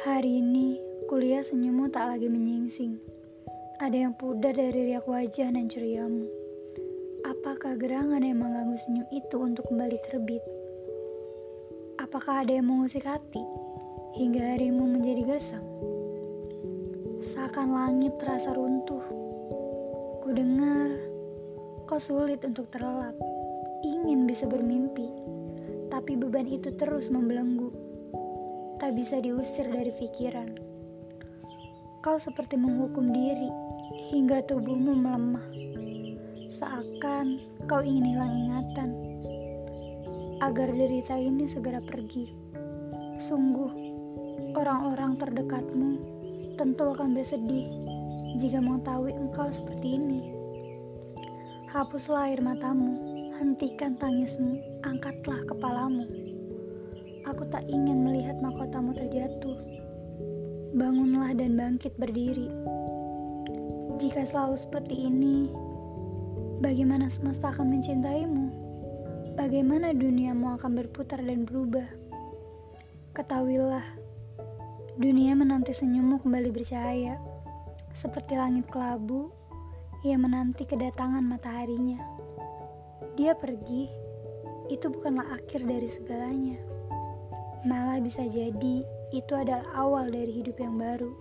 Hari ini, kuliah senyummu tak lagi menyingsing. Ada yang pudar dari riak wajah dan ceriamu. Apakah gerangan yang mengganggu senyum itu untuk kembali terbit? Apakah ada yang mengusik hati hingga harimu menjadi gersam? Seakan langit terasa runtuh. Ku dengar kau sulit untuk terlelap, ingin bisa bermimpi, tapi beban itu terus membelenggu tak bisa diusir dari pikiran. Kau seperti menghukum diri hingga tubuhmu melemah. Seakan kau ingin hilang ingatan agar derita ini segera pergi. Sungguh, orang-orang terdekatmu tentu akan bersedih jika mengetahui engkau seperti ini. Hapuslah air matamu, hentikan tangismu, angkatlah kepalamu. Aku tak ingin melihat mahkotamu terjatuh. Bangunlah dan bangkit berdiri. Jika selalu seperti ini, bagaimana semesta akan mencintaimu? Bagaimana duniamu akan berputar dan berubah? Ketahuilah, dunia menanti senyummu kembali bercahaya, seperti langit kelabu yang menanti kedatangan mataharinya. Dia pergi, itu bukanlah akhir dari segalanya. Malah bisa jadi itu adalah awal dari hidup yang baru,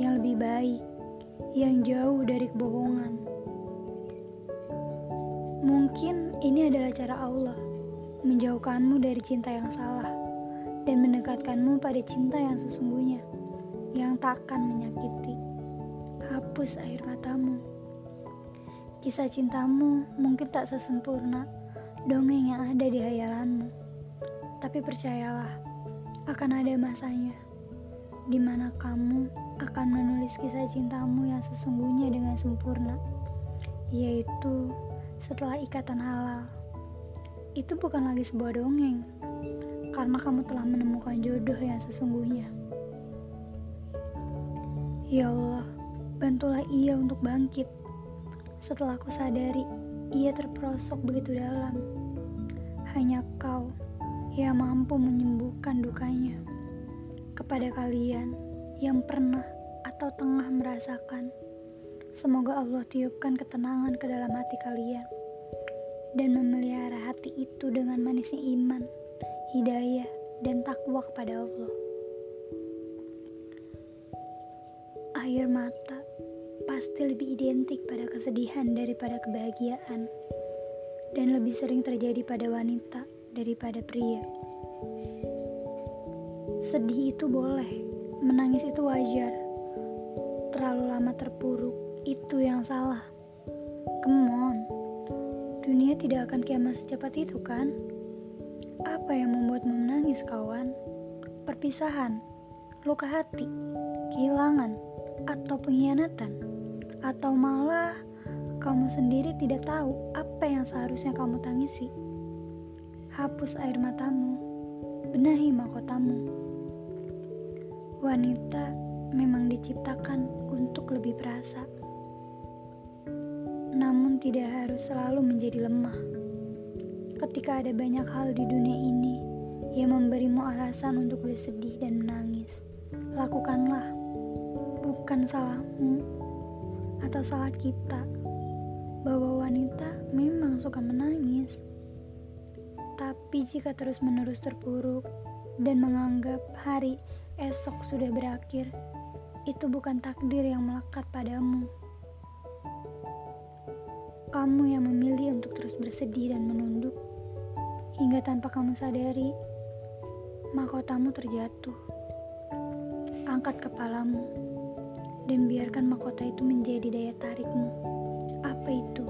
yang lebih baik, yang jauh dari kebohongan. Mungkin ini adalah cara Allah menjauhkanmu dari cinta yang salah dan mendekatkanmu pada cinta yang sesungguhnya, yang takkan menyakiti. Hapus air matamu. Kisah cintamu mungkin tak sesempurna dongeng yang ada di hayalanmu tapi percayalah, akan ada masanya di mana kamu akan menulis kisah cintamu yang sesungguhnya dengan sempurna, yaitu setelah ikatan halal. Itu bukan lagi sebuah dongeng, karena kamu telah menemukan jodoh yang sesungguhnya. Ya Allah, bantulah ia untuk bangkit. Setelah aku sadari, ia terperosok begitu dalam. Hanya kau yang mampu menyembuhkan dukanya. Kepada kalian yang pernah atau tengah merasakan, semoga Allah tiupkan ketenangan ke dalam hati kalian dan memelihara hati itu dengan manisnya iman, hidayah, dan takwa kepada Allah. Air mata pasti lebih identik pada kesedihan daripada kebahagiaan, dan lebih sering terjadi pada wanita daripada pria. Sedih itu boleh, menangis itu wajar. Terlalu lama terpuruk, itu yang salah. Come on, dunia tidak akan kiamat secepat itu kan? Apa yang membuatmu menangis kawan? Perpisahan, luka hati, kehilangan, atau pengkhianatan? Atau malah kamu sendiri tidak tahu apa yang seharusnya kamu tangisi? Hapus air matamu, benahi mahkotamu. Wanita memang diciptakan untuk lebih perasa, namun tidak harus selalu menjadi lemah. Ketika ada banyak hal di dunia ini yang memberimu alasan untuk bersedih dan menangis, lakukanlah, bukan salahmu atau salah kita bahwa wanita memang suka menangis. Tapi jika terus-menerus terpuruk dan menganggap hari esok sudah berakhir, itu bukan takdir yang melekat padamu. Kamu yang memilih untuk terus bersedih dan menunduk, hingga tanpa kamu sadari, mahkotamu terjatuh. Angkat kepalamu, dan biarkan mahkota itu menjadi daya tarikmu. Apa itu?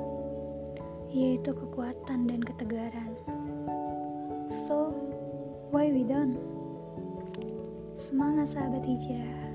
Yaitu kekuatan dan ketegaran. So, why we done? Semangat sahabat hijrah.